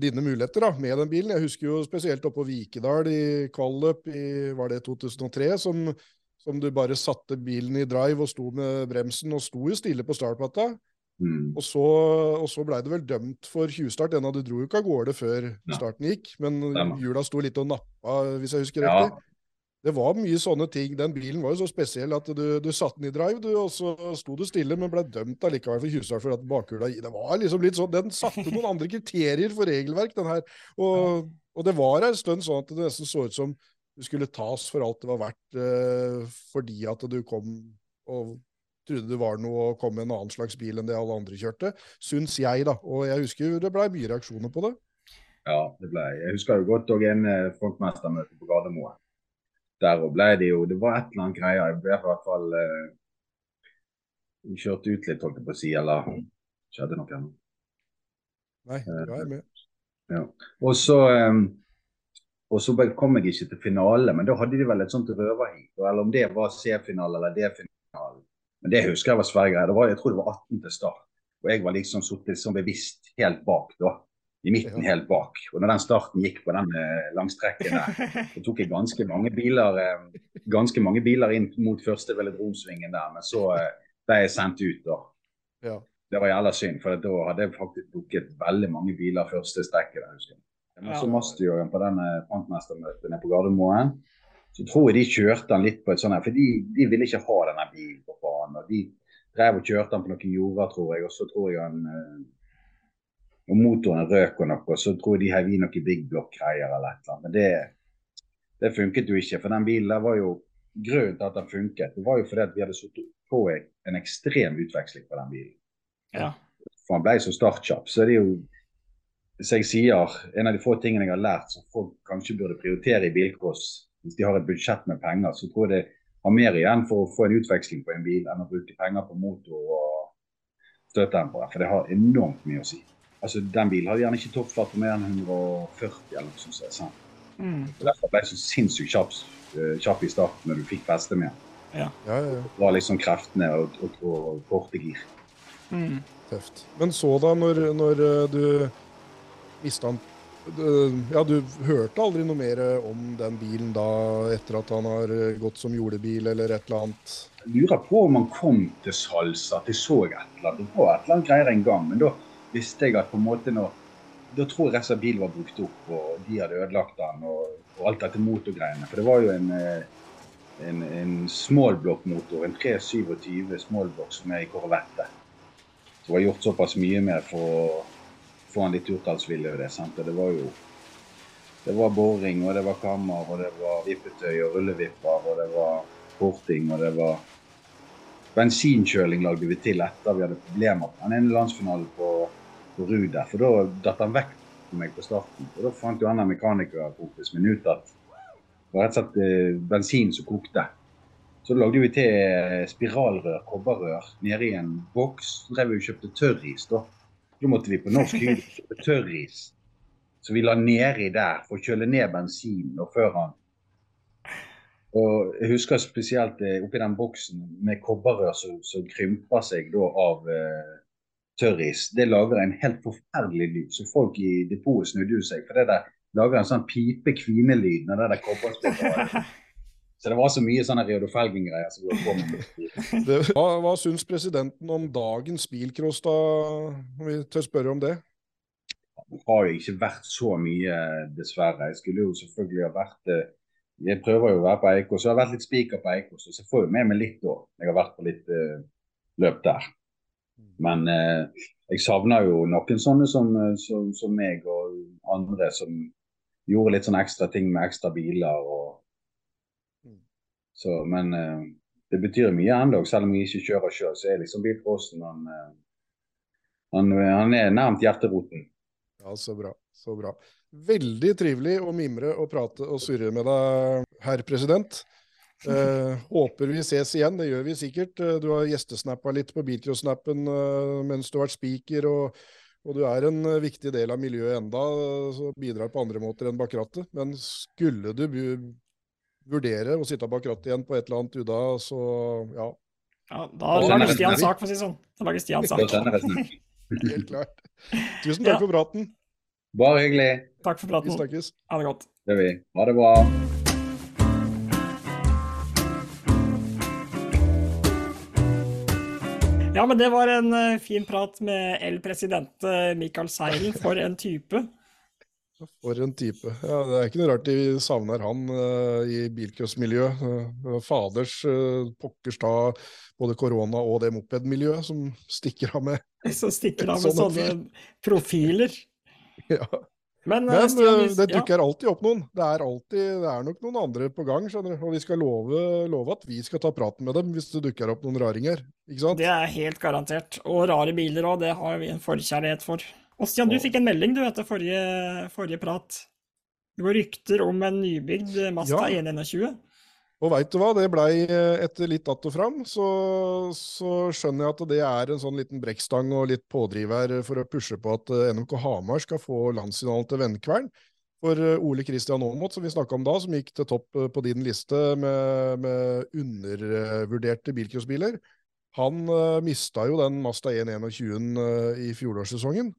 dine muligheter da, med den bilen. Jeg husker jo spesielt oppe på Vikedal i kvalløp i var det 2003, som, som du bare satte bilen i drive og sto med bremsen og sto jo stille på startplata. Mm. Og så, og så blei du vel dømt for tjuvstart. Ennå du dro jo ikke av gårde før Ja. starten gikk, men hjula sto litt og nappa, hvis jeg husker Ja. Det var mye sånne ting. Den bilen var jo så spesiell at du, du satte den i drive, du, og så sto du stille, men ble dømt allikevel for tjuvstart for at bakhjula Det var liksom litt sånn Den satte noen andre kriterier for regelverk, den her. Og, og det var en stund sånn at det nesten så ut som du skulle tas for alt det var verdt, eh, fordi at du kom og trodde du var noe og kom med en annen slags bil enn det alle andre kjørte. Syns jeg, da. Og jeg husker det blei mye reaksjoner på det. Ja, det ble Jeg husker jo godt òg en eh, frontmestermøte på Gardermoen. Der og ble det jo Det var et eller annet greier. Jeg ble i hvert fall eh, kjørt ut litt, holdt jeg på å si, eller skjedde noe annet. Nei, Eh, jeg er med. Og så, eh, og så kom jeg ikke til finale, men da hadde de vel et sånt røverheat. Eller om det var C-finale eller D-finale. Men det husker jeg var svære greier. Jeg tror det var 18 til start. Og jeg var liksom sittet sånn bevisst helt bak, da. I midten helt bak. Og når den starten gikk på den langstrekken der, så tok jeg ganske mange biler eh, ganske mange biler inn mot første velodromsvingen der. Men så eh, ble jeg sendt ut, da. Ja. Det var jævla synd, for da hadde jeg faktisk dukket veldig mange biler første strekket. der, husker jeg. Men så. Mastjørgen på denne frontmestermøtet nede på Gardermoen, så tror jeg de kjørte han litt på et sånt her, for de, de ville ikke ha denne bilen på banen. og De drev og kjørte han på noen jorder, tror jeg, og så tror jeg han eh, og motoren røk og noe, så tror jeg de heiv i noe big block-greier eller et eller annet. Men det, det funket jo ikke, for den bilen der var jo Grunnen til at den funket, det var jo fordi at vi hadde satt på en ekstrem utveksling på den bilen Ja. for han ble så startkjapp. Så det er jo, som jeg sier, en av de få tingene jeg har lært som folk kanskje burde prioritere i bilcross, hvis de har et budsjett med penger, så tror jeg det har mer igjen for å få en utveksling på en bil enn å bruke penger på motor og støtdempere. For det har enormt mye å si. Altså, Den bilen hadde gjerne ikke toppfart på mer enn 140 eller noe sånt. sant. Mm. Så Derfor ble jeg så sinnssykt kjapp, eh, kjapp i starten når du fikk feste med den. Ja. Ja, ja, ja. Det var liksom kreftene og, og, og korte gir. Mm. Tøft. Men så da, når, når eh, du mista han Ja, du hørte aldri noe mer om den bilen da, etter at han har eh, gått som jordebil eller et eller annet? Jeg lurer på om han kom til salgs, at jeg så et eller annet. Det var et eller annet greier en gang, men da visste jeg at på en måte når Da tror jeg resten av bilen var brukt opp, og de hadde ødelagt den, og, og alt dette motorgreiene. For det var jo en, eh, en, en smallblokkmotor, en 327 smallblokk som er i Corvette. Det var gjort såpass mye med for å få han litt urtallsvilje over det. sant? Og det var jo Det var boring, og det var kammer, og det var vippetøy og rullevipper, og det var porting, og det var Bensinkjøling lagde vi til etter vi hadde problemer den ene landsfinalen på, på Ruder. For da datt han vekk på meg på starten. Og da fant jo han mekanikerkompisen min ut at det var rett og slett eh, bensin som kokte. Så lagde vi til eh, spiralrør, kobberrør, nede i en boks. Så drev vi og kjøpte tørris, da. Da måtte vi på norsk hybel kjøpe tørris. Så vi la nedi der for å kjøle ned bensinen og før han og jeg husker spesielt eh, oppi den boksen med kobberrør som, som krymper seg da av eh, tørris. Det lager en helt forferdelig lyd, så folk i depotet snudde jo seg. For det der lager en sånn pipe-kvinelyd når det der kobberspillet Så det var så mye sånne Reodor Felgen-greier som lå på med. Hva, hva syns presidenten om dagens bilcross, da? Om vi tør spørre om det? Det har jo ikke vært så mye, dessverre. Jeg skulle jo selvfølgelig ha vært eh, jeg prøver jo å være på Eikos. Jeg har vært litt spiker på Eikos, så jeg får jo med meg litt da. Jeg har vært på litt uh, løp der. Men eh, jeg savner jo noen sånne som, uh, som, som, meg og andre som gjorde litt sånn ekstra ting med ekstra biler. Og... Så, men det betyr mye ennå, selv om jeg ikke kjører sjøl. Så er liksom bilcrossen han, han, han er nærmt hjerteroten. Ja, så bra. Så bra. Veldig trivelig å mimre og prate og surre med deg, herr president. Eh, håper vi ses igjen, det gjør vi sikkert. Eh, du har gjestesnappa litt på Bilcross-snappen eh, mens du har vært speaker, og, og, du er en viktig del av miljøet enda, så bidrar på andre måter enn bak rattet. Men skulle du vurdere å sitte bak rattet igjen på et eller annet UDA, så ja. Ja, Da lager Stian sak, for å si det sånn. Da lager Stian sak. Helt klart. Tusen takk ja. for praten. Bare hyggelig. Takk for praten. Vi snakkes. Ha det godt. Det gjør vi. Ha det bra. Ja, men det var en uh, fin prat med El President uh, Michael Seilen. For en type. For en type. Ja, Det er ikke noe rart de savner han uh, i bilcrossmiljøet. Uh, faders uh, pokkers ta både korona og det mopedmiljøet som stikker av med Som stikker av med sånne profiler. Ja. Men, Men Stian, eh, det dukker ja. alltid opp noen. Det er, alltid, det er nok noen andre på gang. skjønner du? Og vi skal love, love, at vi skal ta praten med dem hvis det dukker opp noen raringer. ikke sant? Det er helt garantert. Og rare biler òg, det har vi en forkjærlighet for. Og Stian, du fikk en melding du etter forrige, forrige prat. Det går rykter om en nybygd Mazda ja. 121. Og veit du hva, det blei eh, etter litt att og fram, så, så, skjønner jeg at det er en sånn liten brekkstang og litt pådriver for å pushe på at eh, NMK Hamar skal få landsfinalen til Vennkvern. For eh, Ole Kristian Aamodt, som vi snakka om da, som gikk til topp på din liste med, med undervurderte bilcrossbiler, han uh, mista jo den Masta 121 uh, i fjorårssesongen.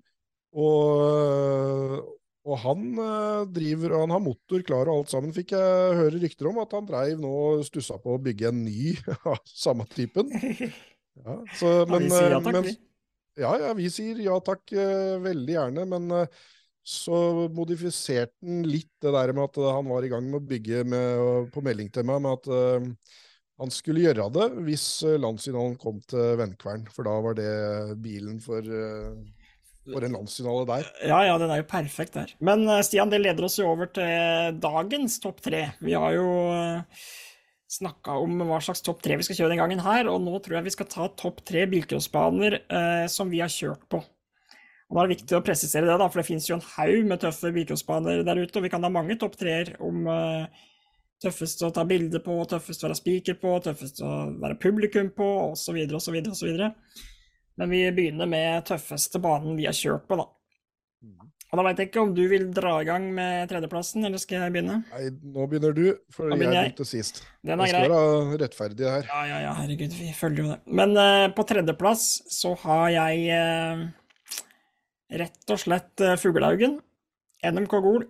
Og, og han uh, driver, han har motor klar og alt sammen, fikk jeg høre rykter om at han dreiv nå og stussa på å bygge en ny av samme typen. Ja, så, men, ja, vi sier ja takk, men, ja, ja, vi sier ja takk uh, veldig gjerne, men uh, så modifiserte han litt det der med at han var i gang med å bygge med, på melding til meg med at han skulle gjøre det hvis landsfinalen kom til Vennkvern, for da var det bilen for for en landsfinale der. Ja, ja, den er jo perfekt der. Men eh, Stian, det leder oss jo over til dagens topp tre. Vi har jo eh, snakka om hva slags topp tre vi skal kjøre den gangen her, og nå tror jeg vi skal ta topp tre bilcrossbaner eh, som vi har kjørt på. Og Da er det viktig å presisere det, da, for det finnes jo en haug med tøffe bilcrossbaner der ute, og vi kan ha mange topp treer om eh, tøffest å ta bilde på, tøffest å være speaker på, tøffest å være publikum på, osv., osv., osv. Men vi begynner med tøffeste banen vi har kjørt på, da. Mm. Og da veit jeg ikke om du vil dra i gang med tredjeplassen, eller skal jeg begynne? Nei, nå begynner du, for jeg begynte sist. Den er grei. Det skal være rettferdig her. Ja, ja, ja, herregud, vi følger jo det. Men uh, på tredjeplass så har jeg uh, rett og slett uh, Fuglehaugen. NMK Gol.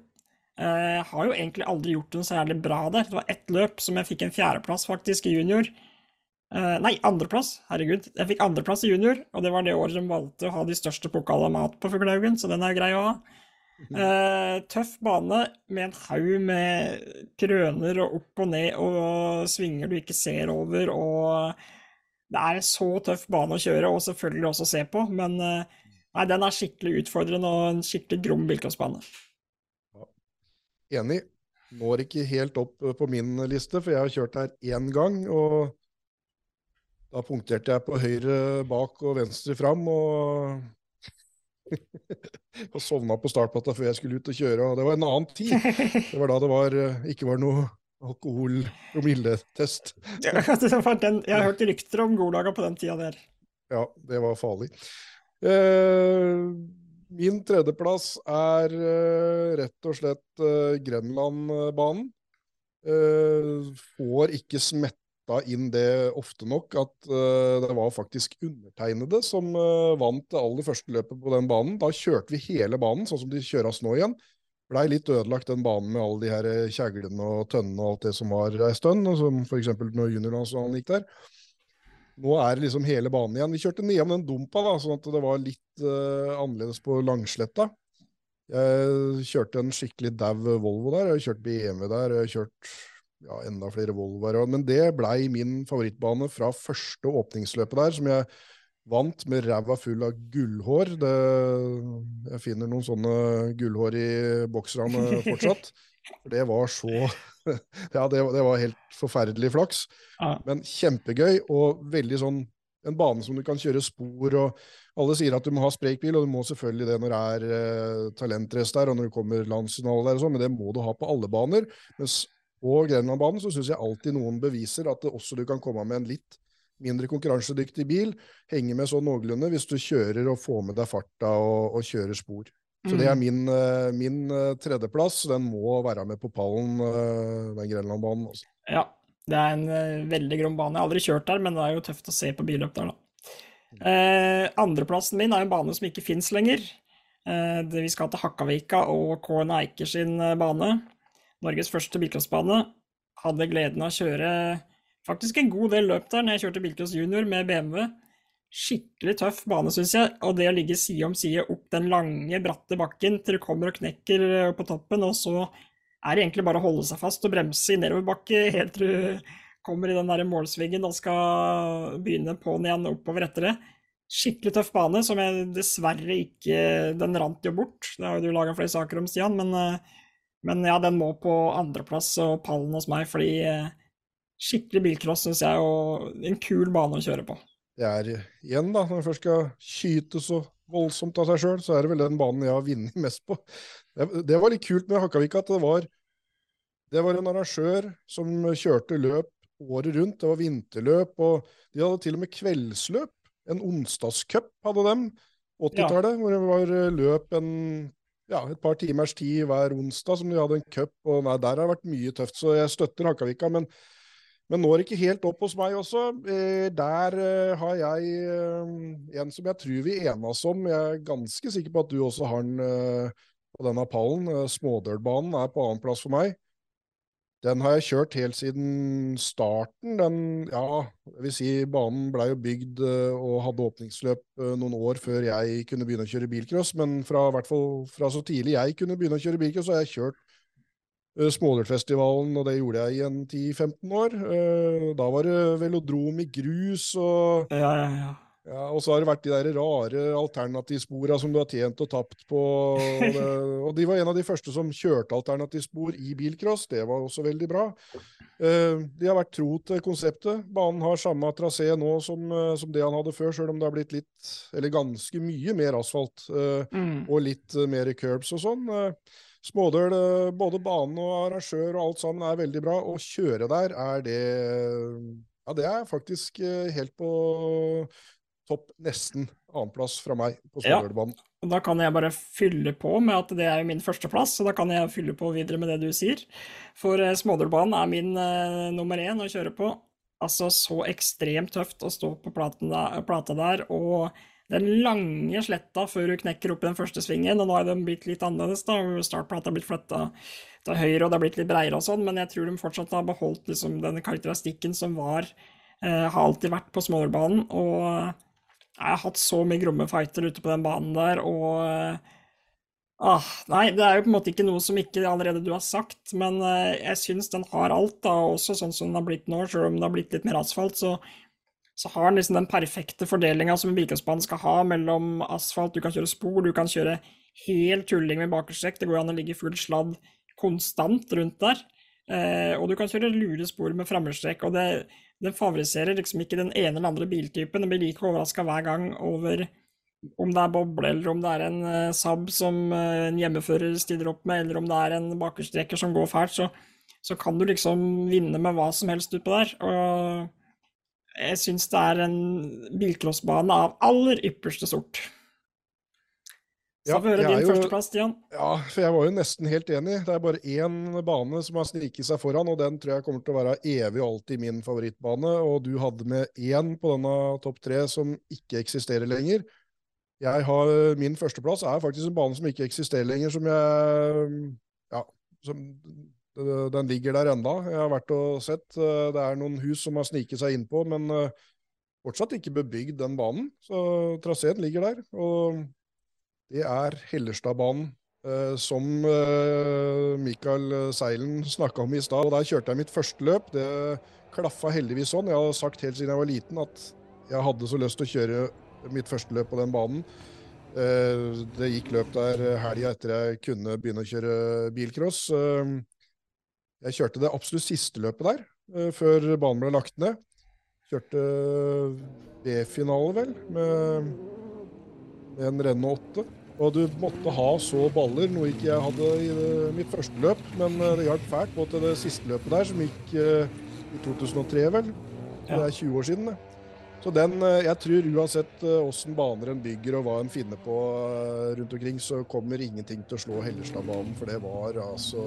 Uh, har jo egentlig aldri gjort noe særlig bra der. Det var ett løp som jeg fikk en fjerdeplass, faktisk, i junior. Uh, nei, andreplass. Herregud. Jeg fikk andreplass i junior, og det var det året de valgte å ha de største pokalene mat på Fuglehaugen, så den er grei å ha. Uh, tøff bane med en haug med krøner og opp og ned og svinger du ikke ser over, og det er en så tøff bane å kjøre, og selvfølgelig også se på, men uh, nei, den er skikkelig utfordrende og en skikkelig grom bilcrossbane. enig. Når ikke helt opp på min liste, for jeg har kjørt her én gang. Og da punkterte jeg på høyre bak og venstre fram, og og sovna på startplata før jeg skulle ut og kjøre. Og det var en annen tid. Det var da det var, eh, ikke var noe alkoholpromilletest. Var jeg har hørt rykter om Golaga på den tida der. Ja, det var farlig. Eh, min tredjeplass er eh, rett og slett eh, Grenlandbanen. Eh, får ikke smetta inn det ofte nok at uh, det var faktisk undertegnede som uh, vant det aller første løpet på den banen. Da kjørte vi hele banen, sånn som de kjøres nå igjen. Blei litt ødelagt den banen med alle de her eh, kjeglene og tønnene og alt det som var ei stund, som f.eks. når juniorlandsbanen gikk der. Nå er det liksom hele banen igjen. Vi kjørte nedom den dumpa, da, sånn at det var litt uh, annerledes på Langsletta. Jeg kjørte en skikkelig dau Volvo der. Jeg kjørte BMW der. Jeg har kjørt ja, enda flere Volvoer. Men det blei min favorittbane fra første åpningsløpet der, som jeg vant med ræva full av gullhår. Det, jeg finner noen sånne gullhår i bokserne fortsatt. For det var så Ja, det, det var helt forferdelig flaks. Ja. Men kjempegøy og veldig sånn en bane som du kan kjøre spor, og alle sier at du må ha sprekbil, og du må selvfølgelig det når det er eh, talentrace der, og når det kommer landsfinale der og sånn, men det må du ha på alle baner. Mens på Grenlandbanen så syns jeg alltid noen beviser at det også du kan komme med en litt mindre konkurransedyktig bil, henge med sånn noenlunde hvis du kjører og får med deg farta og, og kjører spor. Så det er min, eh, min eh, tredjeplass. Den må være med på pallen, eh, den Grenlandbanen. Også. Ja, det er en veldig grom bane. Jeg har aldri kjørt der, men det er jo tøft å se på billøp der, da. Eh, andreplassen min er en bane som ikke fins lenger. Eh, det, vi skal til Hakkavika og Kåren Eiker sin bane. Norges første bilcrossbane. Hadde gleden av å kjøre faktisk en god del løp der når jeg kjørte bilcross junior med BMW. Skikkelig tøff bane, syns jeg. Og det å ligge side om side opp den lange, bratte bakken til du kommer og knekker eh, på toppen, og så er det egentlig bare å holde seg fast og bremse i nedoverbakke helt til du kommer i den der målsvingen og skal begynne på'n igjen oppover etter det. Skikkelig tøff bane, som jeg dessverre ikke Den rant jo bort. Det har jo du laga flere saker om, Stian, men, eh, men ja, den må på andreplass og pallen hos meg, fordi eh, skikkelig bilcross syns jeg, og en kul bane å kjøre på. Det er igjen, da, når man først skal skyte så voldsomt av seg sjøl, så er det vel den banen jeg har vunnet mest på. Det, var litt kult med Hakkavika, at det var, det var en arrangør som kjørte løp året rundt. Det var vinterløp, og de hadde til og med kveldsløp. En onsdagscup hadde dem, 80-tallet, hvor det var løp en, ja, et par timers tid hver onsdag som de hadde en cup. og nei, Der har det vært mye tøft, så jeg støtter Hakkavika. men men når ikke helt opp hos meg også. Eh, der eh, har jeg eh, en som jeg tror vi enes om. Jeg er ganske sikker på at du også har den eh, på denne pallen. Eh, Smådølbanen er på annenplass for meg. Den har jeg kjørt helt siden starten. Den, ja, jeg vil si banen blei jo bygd eh, og hadde åpningsløp eh, noen år før jeg kunne begynne å kjøre bilcross, men fra, hvert fall fra så tidlig jeg kunne begynne å kjøre bilcross, så har jeg kjørt Smålertfestivalen, og det gjorde jeg i en 10-15 år. Eh, Da var det velodrom i grus, og, Ja, ja, ja. Ja, og så har det vært de der rare alternativspora som du har tjent og tapt på. Og, det, og de var en av de første som kjørte alternativspor i bilcross. Det var også veldig bra. Uh, De har vært tro til konseptet. Banen har samme trasé nå som, uh, som det han hadde før, sjøl om det har blitt litt, eller ganske mye mer asfalt. uh, Mm. og litt mer curbs og sånn. Smådøl, både banen og arrangør og alt sammen er veldig bra. Å kjøre der er det Ja, det er faktisk helt på topp, nesten annenplass fra meg på Ja. Da kan jeg bare fylle på med at det er jo min førsteplass, så da kan jeg fylle på videre med det du sier. For eh, Smådølbanen er min eh, nummer én å kjøre på. Altså så ekstremt tøft å stå på platen der, plata der, og den lange sletta før du knekker opp i den første svingen. Og nå har den blitt litt annerledes, da. Startplata har blitt flytta til høyre, og det har blitt litt breiere og sånn, men jeg tror de fortsatt har beholdt liksom den karakteristikken som var eh, Har alltid vært på Smådølbanen. Og jeg har hatt så mye gromme fighter ute på den banen der, og eh, ah, Nei, det er jo på en måte ikke noe som ikke allerede du har sagt, men eh, jeg syns den har alt, da, også sånn som den har blitt nå, selv om det har blitt litt mer asfalt, så, så har den liksom den perfekte fordelinga som en bilcrossbane skal ha mellom asfalt, du kan kjøre spor, du kan kjøre helt tulling med bakerstrekk, det går an å ligge full sladd konstant rundt der. Eh, og du kan kjøre lurespor med framhjulstrekk, og det, den favoriserer liksom ikke den ene eller andre biltypen. Den blir like overraska hver gang over om det er boble, eller om det er en uh, Saab som uh, en hjemmefører stiller opp med, eller om det er en bakerstreker som går fælt, så, så, kan du liksom vinne med hva som helst utpå der. Og jeg syns det er en bilcrossbane av aller ypperste sort. Så ja, får vi høre din førsteplass, Stian. Ja, for jeg var jo nesten helt enig. Det er bare én bane som har sniket seg foran, og den tror jeg kommer til å være evig og alltid min favorittbane. Og du hadde med én på denne topp tre som ikke eksisterer lenger. Jeg har, Min førsteplass er faktisk en bane som ikke eksisterer lenger, som jeg Ja, som, den ligger der enda. Jeg har vært og sett. Det er noen hus som har sniket seg innpå, men fortsatt ikke bebygd den banen. Så traseen ligger der. og det er Hellerstadbanen. Uh, som uh, Mikael Seilen snakka om i stad. og Der kjørte jeg mitt første løp. Det klaffa heldigvis sånn. Jeg har sagt helt siden jeg var liten at jeg hadde så lyst til å kjøre mitt første løp på den banen. Uh, det gikk løp der helga etter jeg kunne begynne å kjøre bilcross. jeg kjørte det absolutt siste løpet der, før banen ble lagt ned. Kjørte B-finale, vel, med, en renne 8. Og du måtte ha så baller, noe ikke jeg hadde i mitt første løp. Men eh, det hjalp fælt på til det siste løpet der, som gikk eh, i 2003, vel. Det er 20 år siden, det. Så den, eh, jeg tror uansett åssen baner en bygger og hva en finner på rundt omkring, så kommer ingenting til å slå Hellestadbanen, for det var altså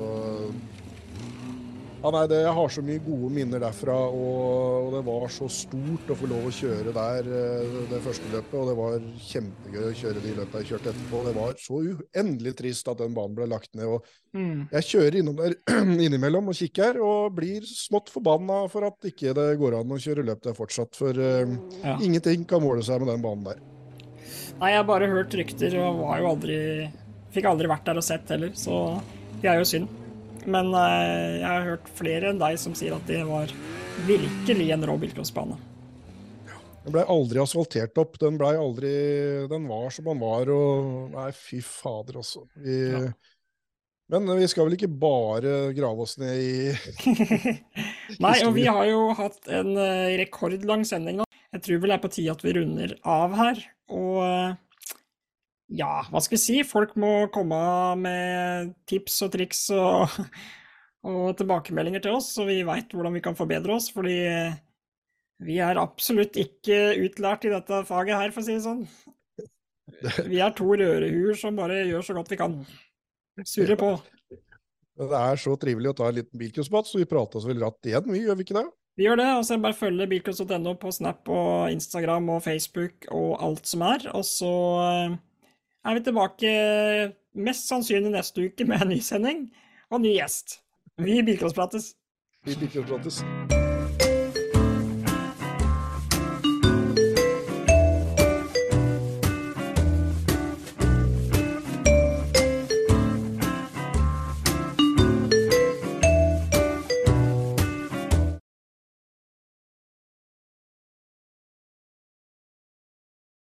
ja, nei, det, Jeg har så mye gode minner derfra, og, og, det var så stort å få lov å kjøre der eh, det første løpet. Og det var kjempegøy å kjøre de løpene jeg kjørte etterpå. Det var så uendelig trist at den banen ble lagt ned. og mm. Jeg kjører innom der innimellom og kikker, og blir smått forbanna for at ikke det går an å kjøre løp der fortsatt. For uh, ja. ingenting kan måle seg med den banen der. Nei, jeg har bare hørt rykter og var jo aldri Fikk aldri vært der og sett heller, så det er jo synd. Men uh, jeg har hørt flere enn deg som sier at det var virkelig en rå bilcrossbane. Den blei aldri asfaltert opp. Den blei aldri Den var som den var, og Nei, fy fader, altså. Vi, ja. Men vi skal vel ikke bare grave oss ned i Nei, og vi har jo hatt en uh, rekordlang sending. Jeg tror vel det er på tide at vi runder av her. Og uh, ja, hva skal vi si? Folk må komme med tips og triks og, og tilbakemeldinger til oss, så vi veit hvordan vi kan forbedre oss. Fordi vi er absolutt ikke utlært i dette faget her, for å si det sånn. Vi er to rørehuer som bare gjør så godt vi kan. Surrer på. Det er så trivelig å ta en liten bilcrossbåt, så vi prater oss vel ratt igjen, vi gjør vi ikke det? Vi gjør det. og så Bare følge bilcross.no på Snap og Instagram og Facebook og alt som er. Og så er vi tilbake mest sannsynlig neste uke med en ny sending og ny gjest. Vi bilcrossprates. Vi bilcrossprates.